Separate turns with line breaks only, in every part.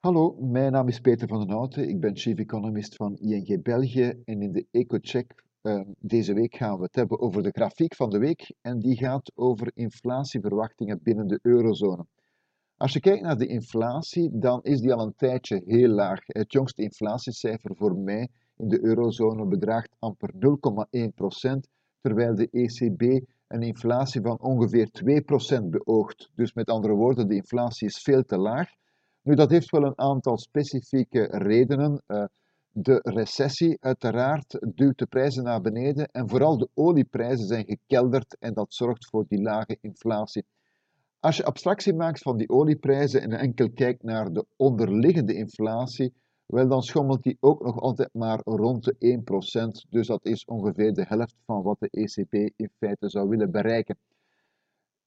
Hallo, mijn naam is Peter van den Houten. Ik ben chief economist van ING België en in de EcoCheck uh, deze week gaan we het hebben over de grafiek van de week en die gaat over inflatieverwachtingen binnen de eurozone. Als je kijkt naar de inflatie, dan is die al een tijdje heel laag. Het jongste inflatiecijfer voor mei in de eurozone bedraagt amper 0,1%, terwijl de ECB een inflatie van ongeveer 2% beoogt. Dus met andere woorden, de inflatie is veel te laag. Nu, dat heeft wel een aantal specifieke redenen. Uh, de recessie uiteraard duwt de prijzen naar beneden en vooral de olieprijzen zijn gekelderd en dat zorgt voor die lage inflatie. Als je abstractie maakt van die olieprijzen en enkel kijkt naar de onderliggende inflatie, wel dan schommelt die ook nog altijd maar rond de 1%. Dus dat is ongeveer de helft van wat de ECB in feite zou willen bereiken.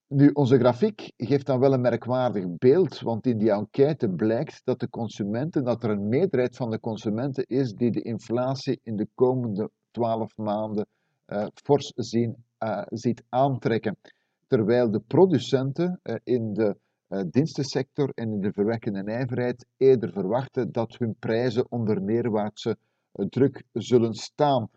Nu, onze grafiek geeft dan wel een merkwaardig beeld, want in die enquête blijkt dat de consumenten, dat er een meerderheid van de consumenten is die de inflatie in de komende 12 maanden uh, fors zien, uh, ziet aantrekken. Terwijl de producenten uh, in de dienstensector en in de verwekkende nijverheid eerder verwachten dat hun prijzen onder neerwaartse druk zullen staan.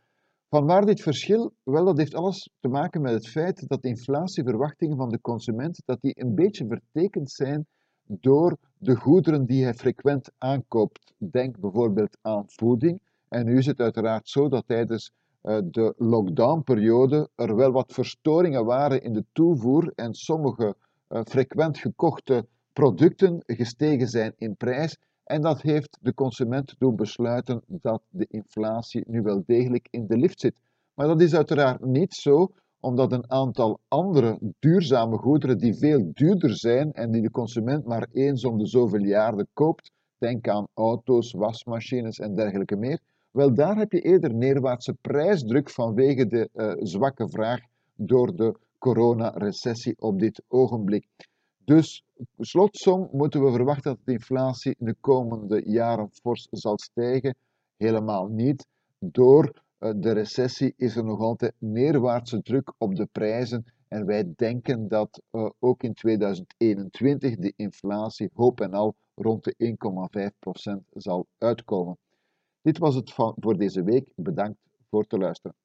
Vanwaar dit verschil? Wel, dat heeft alles te maken met het feit dat de inflatieverwachtingen van de consument dat die een beetje vertekend zijn door de goederen die hij frequent aankoopt. Denk bijvoorbeeld aan voeding. En nu is het uiteraard zo dat tijdens uh, de lockdownperiode er wel wat verstoringen waren in de toevoer en sommige uh, frequent gekochte producten gestegen zijn in prijs en dat heeft de consument doen besluiten dat de inflatie nu wel degelijk in de lift zit. Maar dat is uiteraard niet zo, omdat een aantal andere duurzame goederen die veel duurder zijn en die de consument maar eens om de zoveel jaren koopt, denk aan auto's, wasmachines en dergelijke meer, wel daar heb je eerder neerwaartse prijsdruk vanwege de uh, zwakke vraag door de coronarecessie op dit ogenblik. Dus slotsom moeten we verwachten dat de inflatie in de komende jaren fors zal stijgen. Helemaal niet. Door eh, de recessie is er nog altijd neerwaartse druk op de prijzen. En wij denken dat uh, ook in 2021 de inflatie, hoop en al, rond de 1,5% zal uitkomen. Dit was het voor deze week. Bedankt voor het luisteren.